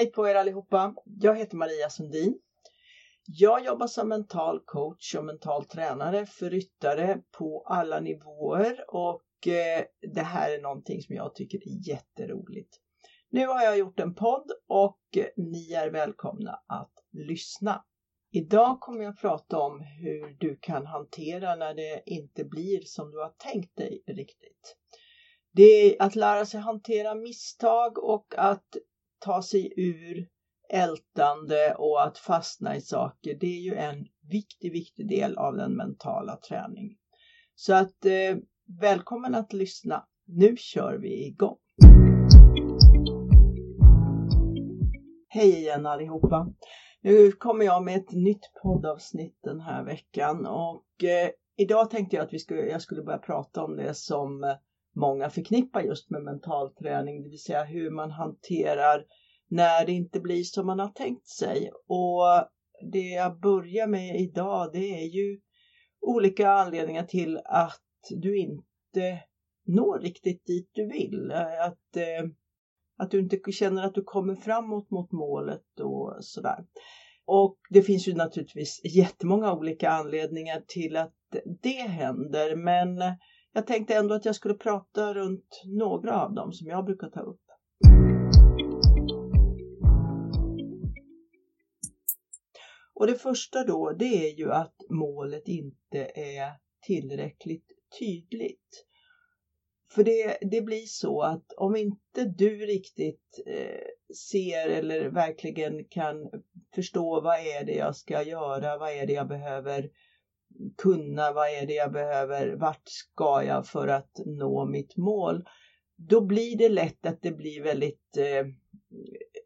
Hej på er allihopa! Jag heter Maria Sundin. Jag jobbar som mental coach och mental tränare för ryttare på alla nivåer och eh, det här är någonting som jag tycker är jätteroligt. Nu har jag gjort en podd och eh, ni är välkomna att lyssna. Idag kommer jag prata om hur du kan hantera när det inte blir som du har tänkt dig riktigt. Det är att lära sig hantera misstag och att ta sig ur ältande och att fastna i saker. Det är ju en viktig, viktig del av den mentala träningen. Så att eh, välkommen att lyssna. Nu kör vi igång. Hej igen allihopa! Nu kommer jag med ett nytt poddavsnitt den här veckan och eh, idag tänkte jag att vi skulle, jag skulle börja prata om det som många förknippar just med mental träning, det vill säga hur man hanterar när det inte blir som man har tänkt sig. Och det jag börjar med idag det är ju olika anledningar till att du inte når riktigt dit du vill. Att, eh, att du inte känner att du kommer framåt mot målet och sådär. Och det finns ju naturligtvis jättemånga olika anledningar till att det händer men jag tänkte ändå att jag skulle prata runt några av dem som jag brukar ta upp. Och det första då, det är ju att målet inte är tillräckligt tydligt. För det, det blir så att om inte du riktigt eh, ser eller verkligen kan förstå vad är det jag ska göra, vad är det jag behöver kunna, vad är det jag behöver, vart ska jag för att nå mitt mål? Då blir det lätt att det blir väldigt eh,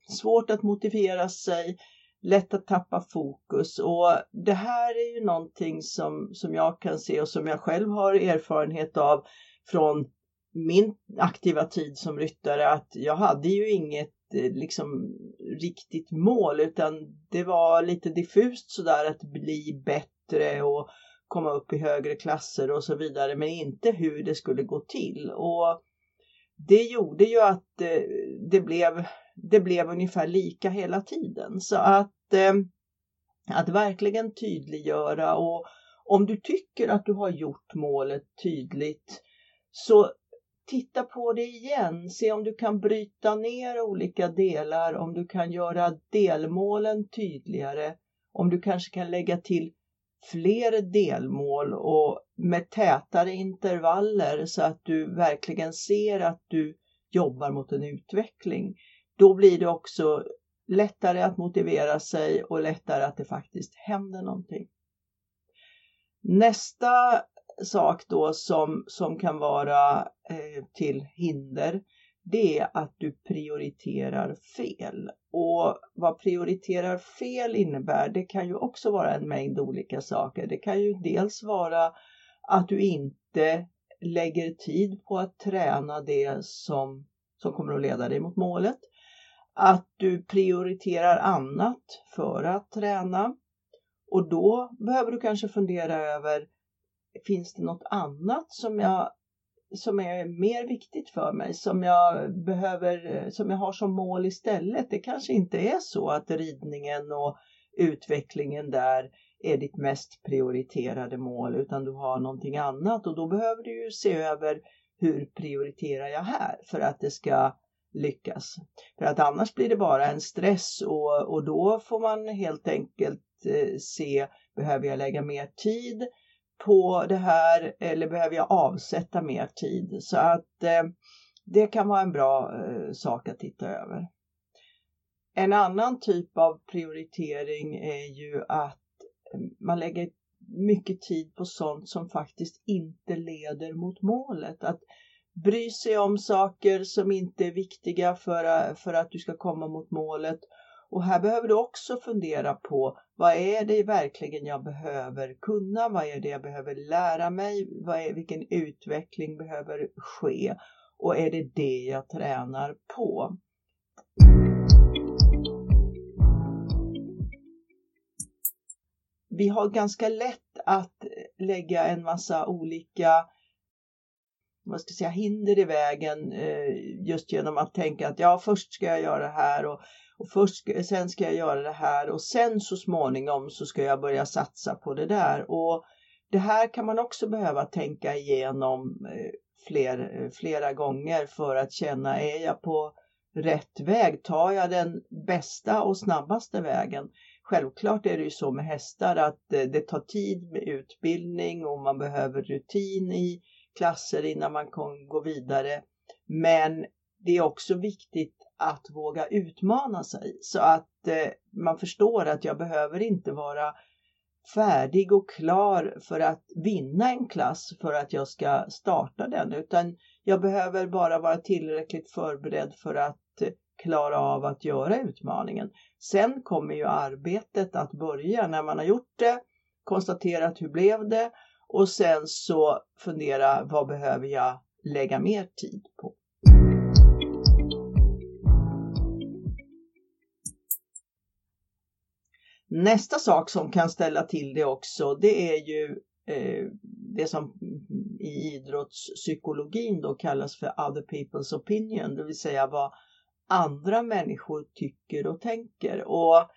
svårt att motivera sig, lätt att tappa fokus och det här är ju någonting som, som jag kan se och som jag själv har erfarenhet av från min aktiva tid som ryttare att jag hade ju inget liksom riktigt mål utan det var lite diffust sådär att bli bättre och komma upp i högre klasser och så vidare men inte hur det skulle gå till och det gjorde ju att eh, det blev det blev ungefär lika hela tiden. Så att, eh, att verkligen tydliggöra och om du tycker att du har gjort målet tydligt så titta på det igen. Se om du kan bryta ner olika delar, om du kan göra delmålen tydligare, om du kanske kan lägga till fler delmål och med tätare intervaller så att du verkligen ser att du jobbar mot en utveckling då blir det också lättare att motivera sig och lättare att det faktiskt händer någonting. Nästa sak då som, som kan vara eh, till hinder det är att du prioriterar fel. Och vad prioriterar fel innebär, det kan ju också vara en mängd olika saker. Det kan ju dels vara att du inte lägger tid på att träna det som, som kommer att leda dig mot målet att du prioriterar annat för att träna. Och då behöver du kanske fundera över, finns det något annat som jag som är mer viktigt för mig, som jag behöver, som jag har som mål istället. Det kanske inte är så att ridningen och utvecklingen där är ditt mest prioriterade mål utan du har någonting annat och då behöver du ju se över hur prioriterar jag här för att det ska lyckas. För att annars blir det bara en stress och, och då får man helt enkelt eh, se, behöver jag lägga mer tid på det här eller behöver jag avsätta mer tid? Så att eh, det kan vara en bra eh, sak att titta över. En annan typ av prioritering är ju att eh, man lägger mycket tid på sånt som faktiskt inte leder mot målet. Att bry sig om saker som inte är viktiga för, eh, för att du ska komma mot målet. Och här behöver du också fundera på vad är det verkligen jag behöver kunna? Vad är det jag behöver lära mig? Vad är, vilken utveckling behöver ske? Och är det det jag tränar på? Vi har ganska lätt att lägga en massa olika vad ska jag säga, hinder i vägen eh, just genom att tänka att ja, först ska jag göra det här och, och först, sen ska jag göra det här och sen så småningom så ska jag börja satsa på det där. Och det här kan man också behöva tänka igenom eh, fler, eh, flera gånger för att känna, är jag på rätt väg? Tar jag den bästa och snabbaste vägen? Självklart är det ju så med hästar att det tar tid med utbildning och man behöver rutin i klasser innan man kan gå vidare. Men det är också viktigt att våga utmana sig så att eh, man förstår att jag behöver inte vara färdig och klar för att vinna en klass för att jag ska starta den utan jag behöver bara vara tillräckligt förberedd för att klara av att göra utmaningen. Sen kommer ju arbetet att börja när man har gjort det, konstaterat hur blev det och sen så fundera vad behöver jag lägga mer tid på. Nästa sak som kan ställa till det också det är ju eh, det som i idrottspsykologin då kallas för other people's opinion, det vill säga vad andra människor tycker och tänker. Och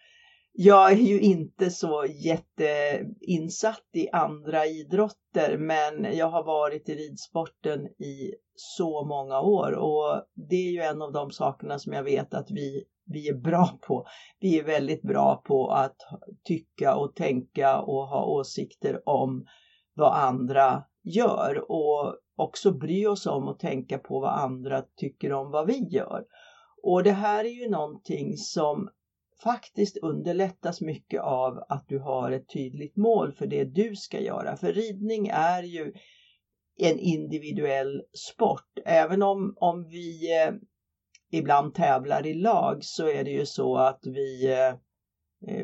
jag är ju inte så jätteinsatt i andra idrotter men jag har varit i ridsporten i så många år och det är ju en av de sakerna som jag vet att vi, vi är bra på. Vi är väldigt bra på att tycka och tänka och ha åsikter om vad andra gör och också bry oss om och tänka på vad andra tycker om vad vi gör. Och det här är ju någonting som faktiskt underlättas mycket av att du har ett tydligt mål för det du ska göra. För ridning är ju en individuell sport. Även om, om vi eh, ibland tävlar i lag så är det ju så att vi, eh,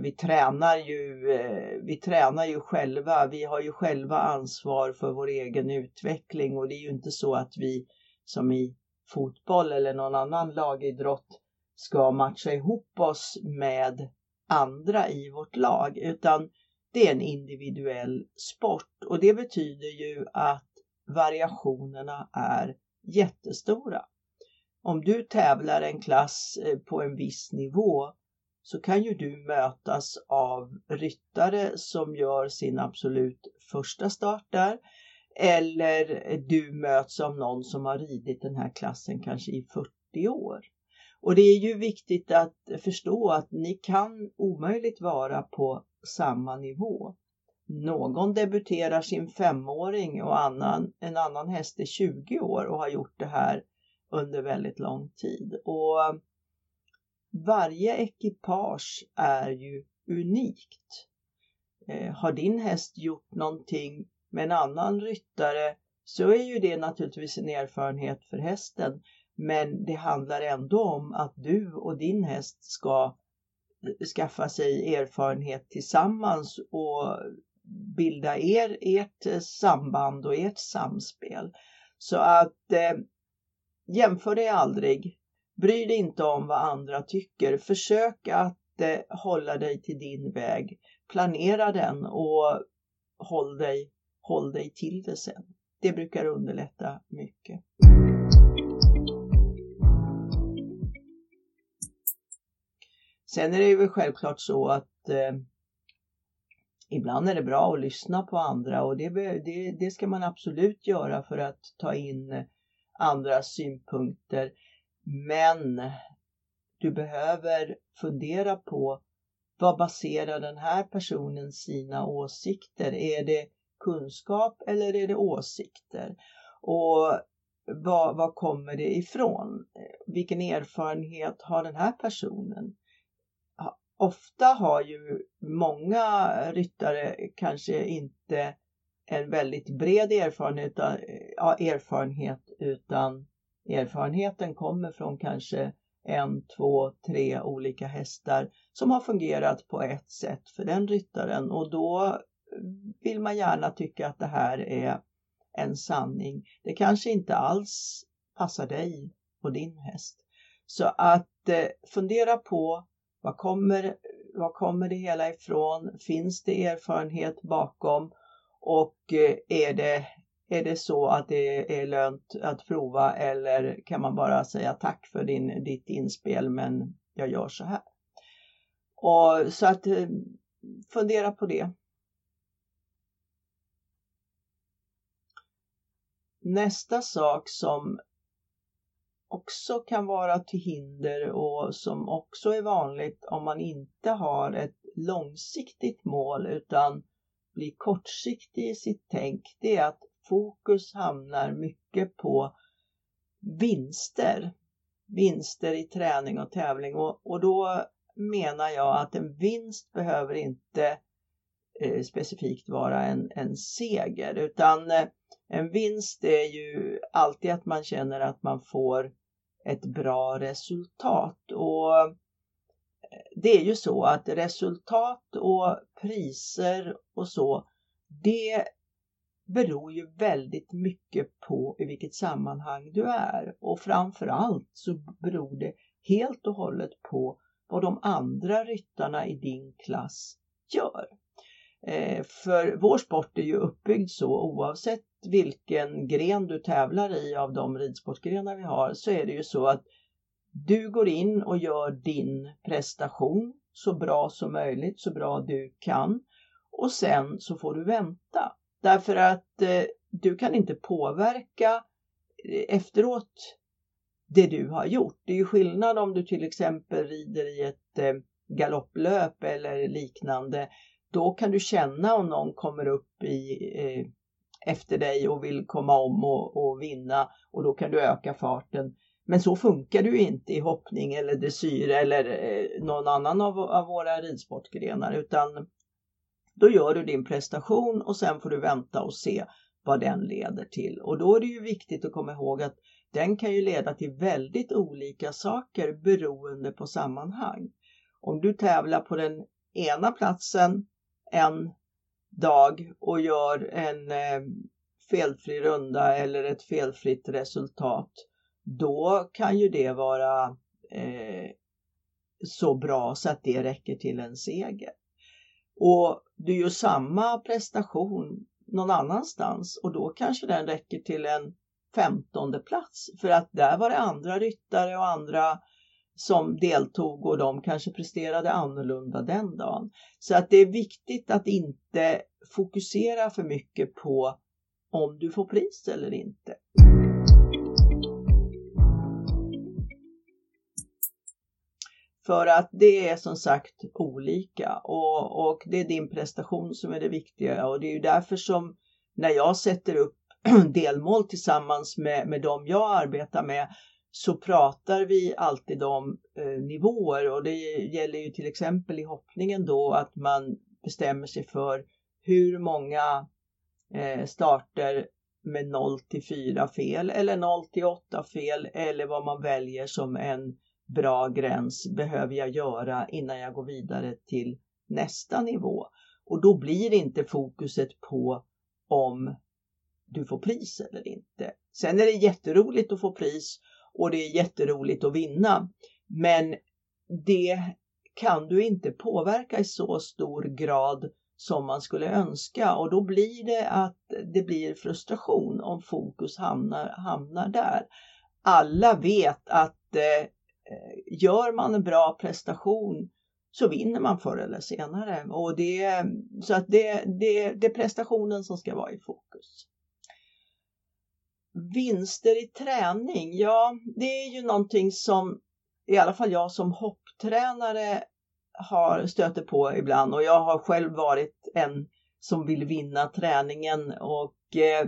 vi, tränar ju, eh, vi tränar ju själva. Vi har ju själva ansvar för vår egen utveckling och det är ju inte så att vi som i fotboll eller någon annan lagidrott ska matcha ihop oss med andra i vårt lag utan det är en individuell sport och det betyder ju att variationerna är jättestora. Om du tävlar en klass eh, på en viss nivå så kan ju du mötas av ryttare som gör sin absolut första start där eller du möts av någon som har ridit den här klassen kanske i 40 år. Och det är ju viktigt att förstå att ni kan omöjligt vara på samma nivå. Någon debuterar sin femåring och annan, en annan häst är 20 år och har gjort det här under väldigt lång tid. Och eh, varje ekipage är ju unikt. Eh, har din häst gjort någonting med en annan ryttare så är ju det naturligtvis en erfarenhet för hästen. Men det handlar ändå om att du och din häst ska eh, skaffa sig erfarenhet tillsammans och bilda er, ert eh, samband och ert samspel. Så att eh, jämför dig aldrig. Bry dig inte om vad andra tycker. Försök att eh, hålla dig till din väg. Planera den och håll dig håll dig till det sen. Det brukar underlätta mycket. Sen är det ju självklart så att eh, ibland är det bra att lyssna på andra och det, det, det ska man absolut göra för att ta in eh, andras synpunkter. Men du behöver fundera på vad baserar den här personen sina åsikter? Är det kunskap eller är det åsikter? Och vad, var kommer det ifrån? Eh, vilken erfarenhet har den här personen? Ofta har ju många ryttare kanske inte en väldigt bred erfarenhet, ja, erfarenhet utan erfarenheten kommer från kanske en, två, tre olika hästar som har fungerat på ett sätt för den ryttaren och då vill man gärna tycka att det här är en sanning. Det kanske inte alls passar dig och din häst. Så att eh, fundera på var kommer, var kommer det hela ifrån? Finns det erfarenhet bakom? Och eh, är det är det så att det är lönt att prova eller kan man bara säga tack för din, ditt inspel men jag gör så här. Och så att eh, fundera på det. Nästa sak som också kan vara till hinder och som också är vanligt om man inte har ett långsiktigt mål utan blir kortsiktig i sitt tänk, det är att fokus hamnar mycket på vinster. Vinster i träning och tävling och, och då menar jag att en vinst behöver inte eh, specifikt vara en, en seger utan eh, en vinst är ju alltid att man känner att man får ett bra resultat och eh, det är ju så att resultat och priser och så det beror ju väldigt mycket på i vilket sammanhang du är och framförallt så beror det helt och hållet på vad de andra ryttarna i din klass gör. Eh, för vår sport är ju uppbyggd så oavsett vilken gren du tävlar i av de ridsportgrenar vi har så är det ju så att du går in och gör din prestation så bra som möjligt, så bra du kan och sen så får du vänta. Därför att eh, du kan inte påverka eh, efteråt det du har gjort. Det är ju skillnad om du till exempel rider i ett eh, galopplöp eller liknande. Då kan du känna om någon kommer upp i, eh, efter dig och vill komma om och, och, vinna och då kan du öka farten. Men så funkar det ju inte i hoppning eller dressyr eller eh, någon annan av, av våra ridsportgrenar utan då gör du din prestation och sen får du vänta och se vad den leder till. Och då är det ju viktigt att komma ihåg att den kan ju leda till väldigt olika saker beroende på sammanhang. Om du tävlar på den ena platsen en dag och gör en eh, felfri runda eller ett felfritt resultat, då kan ju det vara eh, så bra så att det räcker till en seger. Och du gör samma prestation någon annanstans och då kanske den räcker till en femtonde plats för att där var det andra ryttare och andra som deltog och de kanske presterade annorlunda den dagen. Så att det är viktigt att inte fokusera för mycket på om du får pris eller inte. För att det är som sagt olika och, och det är din prestation som är det viktiga och det är ju därför som när jag sätter upp delmål tillsammans med, med dem jag arbetar med så pratar vi alltid om eh, nivåer och det gäller ju till exempel i hoppningen då att man bestämmer sig för hur många eh, starter med 0 till 4 fel eller 0 till 8 fel eller vad man väljer som en bra gräns behöver jag göra innan jag går vidare till nästa nivå. Och då blir inte fokuset på om du får pris eller inte. Sen är det jätteroligt att få pris och det är jätteroligt att vinna. Men det kan du inte påverka i så stor grad som man skulle önska och då blir det att det blir frustration om fokus hamnar, hamnar där. Alla vet att eh, gör man en bra prestation så vinner man förr eller senare. Och det, så att det, det, det är prestationen som ska vara i fokus. Vinster i träning, ja det är ju någonting som i alla fall jag som hopptränare har stöter på ibland och jag har själv varit en som vill vinna träningen och eh,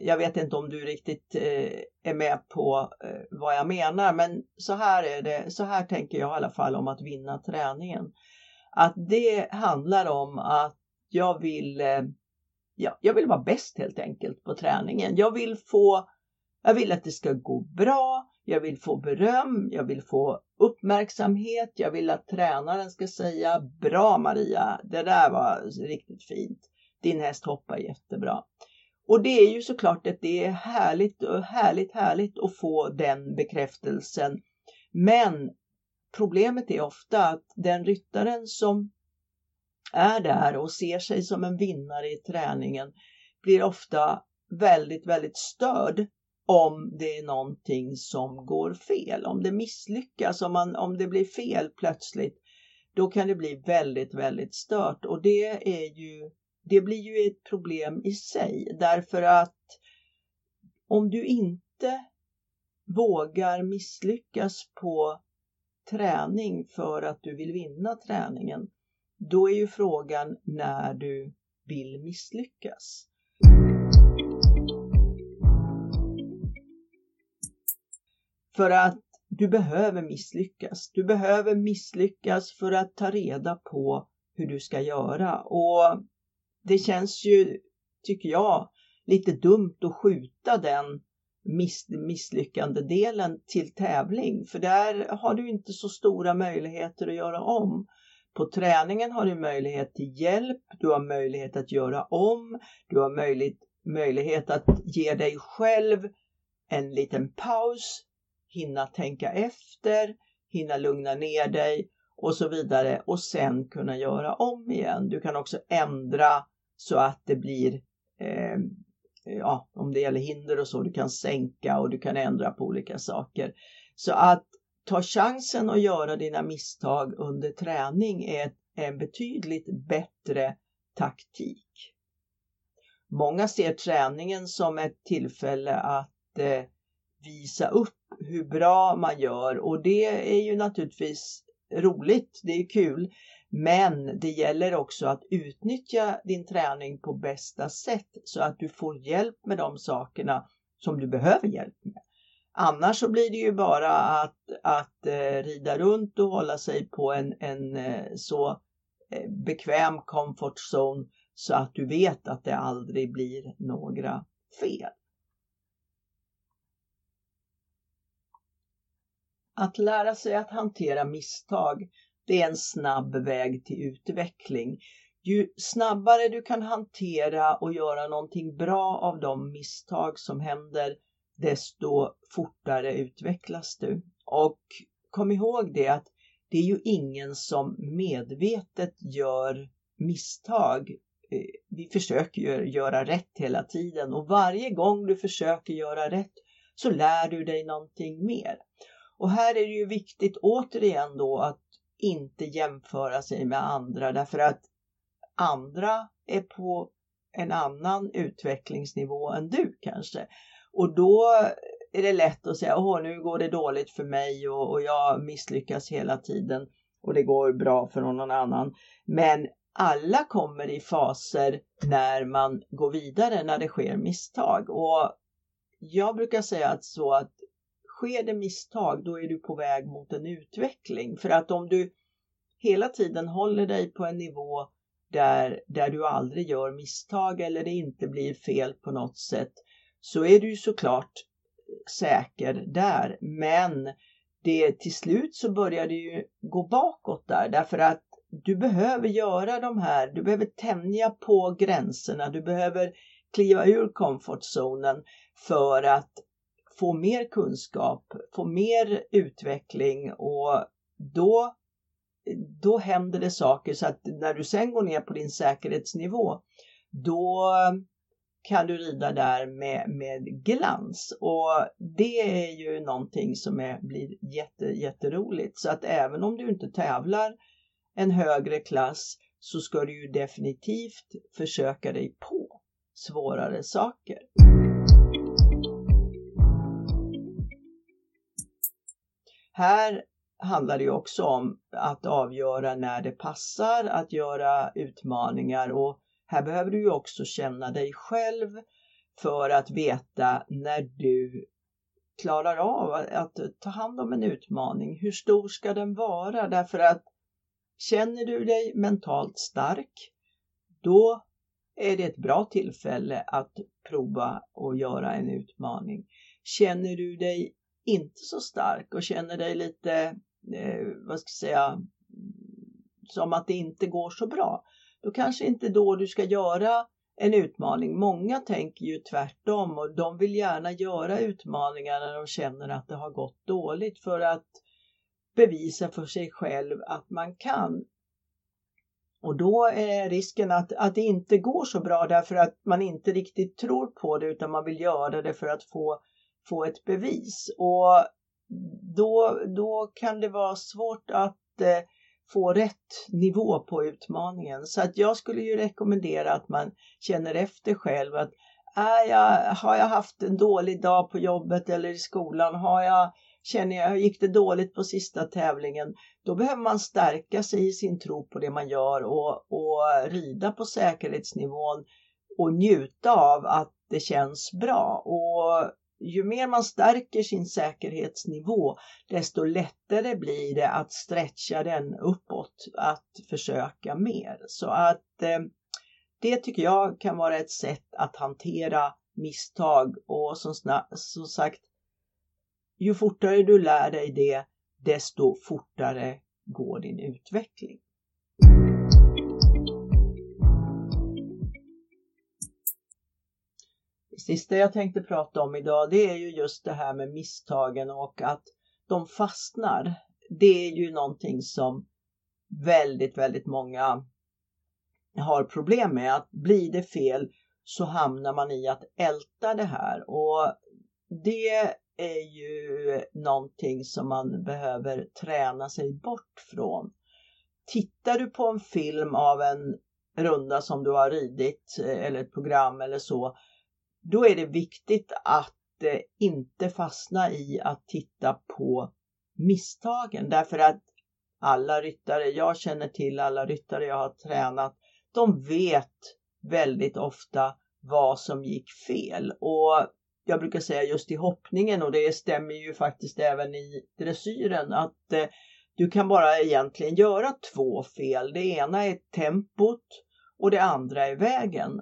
jag vet inte om du riktigt eh, är med på eh, vad jag menar men så här är det, så här tänker jag i alla fall om att vinna träningen. Att det handlar om att jag vill eh, ja, jag vill vara bäst helt enkelt på träningen. Jag vill få, jag vill att det ska gå bra, jag vill få beröm, jag vill få uppmärksamhet, jag vill att tränaren ska säga bra Maria, det där var riktigt fint. Din häst hoppar jättebra. Och det är ju såklart att det är härligt, och härligt, härligt att få den bekräftelsen. Men problemet är ofta att den ryttaren som är där och ser sig som en vinnare i träningen blir ofta väldigt, väldigt störd om det är någonting som går fel. Om det misslyckas, om, man, om det blir fel plötsligt, då kan det bli väldigt, väldigt stört och det är ju, det blir ju ett problem i sig därför att om du inte vågar misslyckas på träning för att du vill vinna träningen, då är ju frågan när du vill misslyckas. För att du behöver misslyckas. Du behöver misslyckas för att ta reda på hur du ska göra och det känns ju, tycker jag, lite dumt att skjuta den miss, misslyckande delen till tävling för där har du inte så stora möjligheter att göra om. På träningen har du möjlighet till hjälp, du har möjlighet att göra om, du har möjlighet, möjlighet att ge dig själv en liten paus, hinna tänka efter, hinna lugna ner dig och så vidare och sen kunna göra om igen. Du kan också ändra så att det blir eh, ja, om det gäller hinder och så, du kan sänka och du kan ändra på olika saker. Så att ta chansen att göra dina misstag under träning är en betydligt bättre taktik. Många ser träningen som ett tillfälle att eh, visa upp hur bra man gör och det är ju naturligtvis roligt, det är kul. Men det gäller också att utnyttja din träning på bästa sätt så att du får hjälp med de sakerna som du behöver hjälp med. Annars så blir det ju bara att, att eh, rida runt och hålla sig på en, en eh, så eh, bekväm comfort zone så att du vet att det aldrig blir några fel. Att lära sig att hantera misstag det är en snabb väg till utveckling. Ju snabbare du kan hantera och göra någonting bra av de misstag som händer, desto fortare utvecklas du. Och kom ihåg det att det är ju ingen som medvetet gör misstag. Eh, vi försöker ju göra rätt hela tiden och varje gång du försöker göra rätt så lär du dig någonting mer. Och här är det ju viktigt återigen då att inte jämföra sig med andra därför att andra är på en annan utvecklingsnivå än du kanske. Och då är det lätt att säga, åh nu går det dåligt för mig och, och jag misslyckas hela tiden och det går bra för någon annan. Men alla kommer i faser när man går vidare, när det sker misstag. Och jag brukar säga att så att sker det misstag, då är du på väg mot en utveckling. För att om du hela tiden håller dig på en nivå där, där du aldrig gör misstag eller det inte blir fel på något sätt, så är du ju såklart eh, säker där. Men det, till slut så börjar det ju gå bakåt där därför att du behöver göra de här, du behöver tänja på gränserna, du behöver kliva ur komfortzonen för att få mer kunskap, få mer utveckling och då, då händer det saker så att när du sen går ner på din säkerhetsnivå då kan du rida där med, med glans och det är ju någonting som är, blir jätte, jätteroligt så att även om du inte tävlar en högre klass så ska du ju definitivt försöka dig på svårare saker. Här handlar det också om att avgöra när det passar att göra utmaningar och här behöver du ju också känna dig själv för att veta när du klarar av att ta hand om en utmaning. Hur stor ska den vara? Därför att känner du dig mentalt stark, då är det ett bra tillfälle att prova och göra en utmaning. Känner du dig inte så stark och känner dig lite, eh, vad ska jag säga, som att det inte går så bra, då kanske inte då du ska göra en utmaning. Många tänker ju tvärtom och de vill gärna göra utmaningar när de känner att det har gått dåligt för att bevisa för sig själv att man kan. Och då är risken att, att det inte går så bra därför att man inte riktigt tror på det utan man vill göra det för att få, få ett bevis. Och då, då kan det vara svårt att eh, få rätt nivå på utmaningen. Så att jag skulle ju rekommendera att man känner efter själv att är jag, har jag haft en dålig dag på jobbet eller i skolan? Har jag, känner jag, gick det dåligt på sista tävlingen? Då behöver man stärka sig i sin tro på det man gör och, och rida på säkerhetsnivån och njuta av att det känns bra. Och ju mer man stärker sin säkerhetsnivå, desto lättare blir det att stretcha den uppåt, att försöka mer. Så att eh, det tycker jag kan vara ett sätt att hantera misstag och som, som sagt, ju fortare du lär dig det, desto fortare går din utveckling. Sista jag tänkte prata om idag det är ju just det här med misstagen och att de fastnar. Det är ju någonting som väldigt, väldigt många har problem med. Att blir det fel så hamnar man i att älta det här och det är ju någonting som man behöver träna sig bort från. Tittar du på en film av en runda som du har ridit eh, eller ett program eller så då är det viktigt att eh, inte fastna i att titta på misstagen därför att alla ryttare jag känner till, alla ryttare jag har tränat, de vet väldigt ofta vad som gick fel och jag brukar säga just i hoppningen och det stämmer ju faktiskt även i dressyren att eh, du kan bara egentligen göra två fel. Det ena är tempot och det andra är vägen.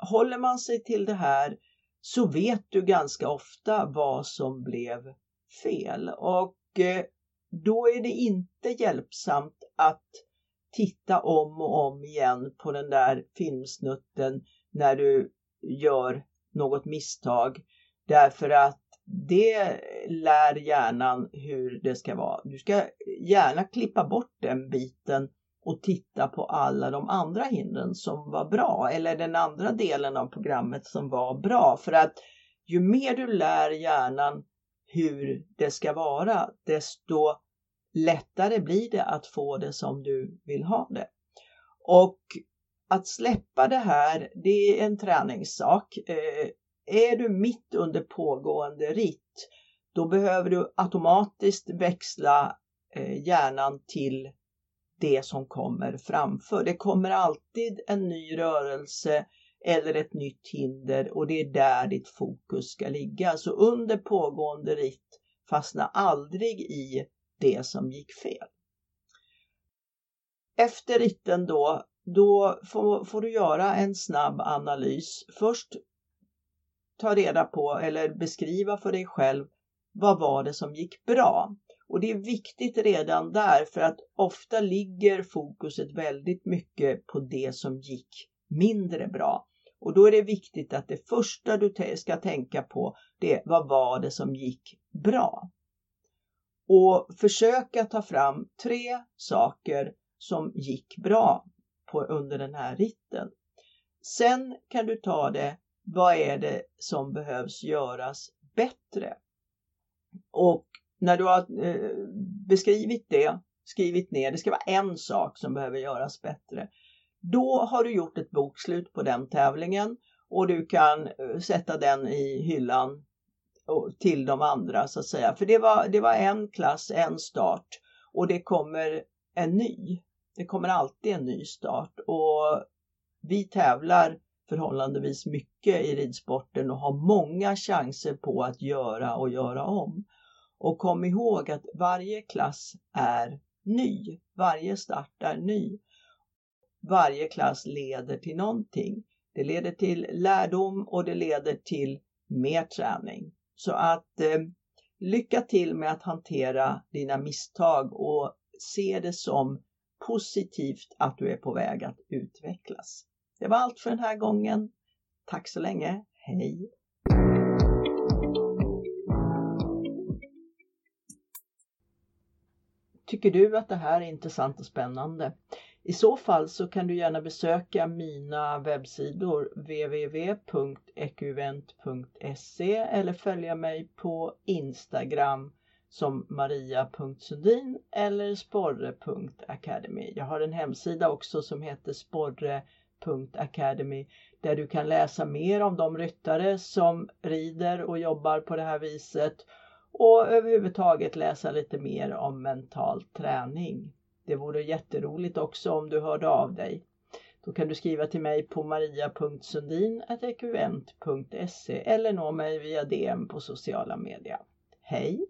Håller man sig till det här så vet du ganska ofta vad som blev fel och eh, då är det inte hjälpsamt att titta om och om igen på den där filmsnutten när du gör något misstag därför att det lär hjärnan hur det ska vara. Du ska gärna klippa bort den biten och titta på alla de andra hindren som var bra eller den andra delen av programmet som var bra. För att ju mer du lär hjärnan hur det ska vara, desto lättare blir det att få det som du vill ha det. Och att släppa det här, det är en träningssak. Eh, är du mitt under pågående ritt, då behöver du automatiskt växla eh, hjärnan till det som kommer framför. Det kommer alltid en ny rörelse eller ett nytt hinder och det är där ditt fokus ska ligga. Så under pågående ritt fastna aldrig i det som gick fel. Efter ritten då, då får, får du göra en snabb analys. Först ta reda på eller beskriva för dig själv vad var det som gick bra? Och det är viktigt redan där för att ofta ligger fokuset väldigt mycket på det som gick mindre bra. Och då är det viktigt att det första du ska tänka på det är vad var det som gick bra? Och försöka ta fram tre saker som gick bra på, under den här ritten. Sen kan du ta det, vad är det som behövs göras bättre? Och när du har eh, beskrivit det, skrivit ner, det ska vara en sak som behöver göras bättre. Då har du gjort ett bokslut på den tävlingen och du kan eh, sätta den i hyllan till de andra så att säga. För det var, det var en klass, en start och det kommer en ny. Det kommer alltid en ny start och vi tävlar förhållandevis mycket i ridsporten och har många chanser på att göra och göra om. Och kom ihåg att varje klass är ny. Varje start är ny. Varje klass leder till någonting. Det leder till lärdom och det leder till mer träning. Så att eh, lycka till med att hantera dina misstag och se det som positivt att du är på väg att utvecklas. Det var allt för den här gången. Tack så länge. Hej! Tycker du att det här är intressant och spännande? I så fall så kan du gärna besöka mina webbsidor www.ekuvent.se eller följa mig på Instagram som maria.sundin eller sporre.academy. Jag har en hemsida också som heter sporre.academy där du kan läsa mer om de ryttare som rider och jobbar på det här viset och överhuvudtaget läsa lite mer om mental träning. Det vore jätteroligt också om du hörde av dig. Då kan du skriva till mig på maria.sundin.ekuvent.se eller nå mig via DM på sociala medier. Hej!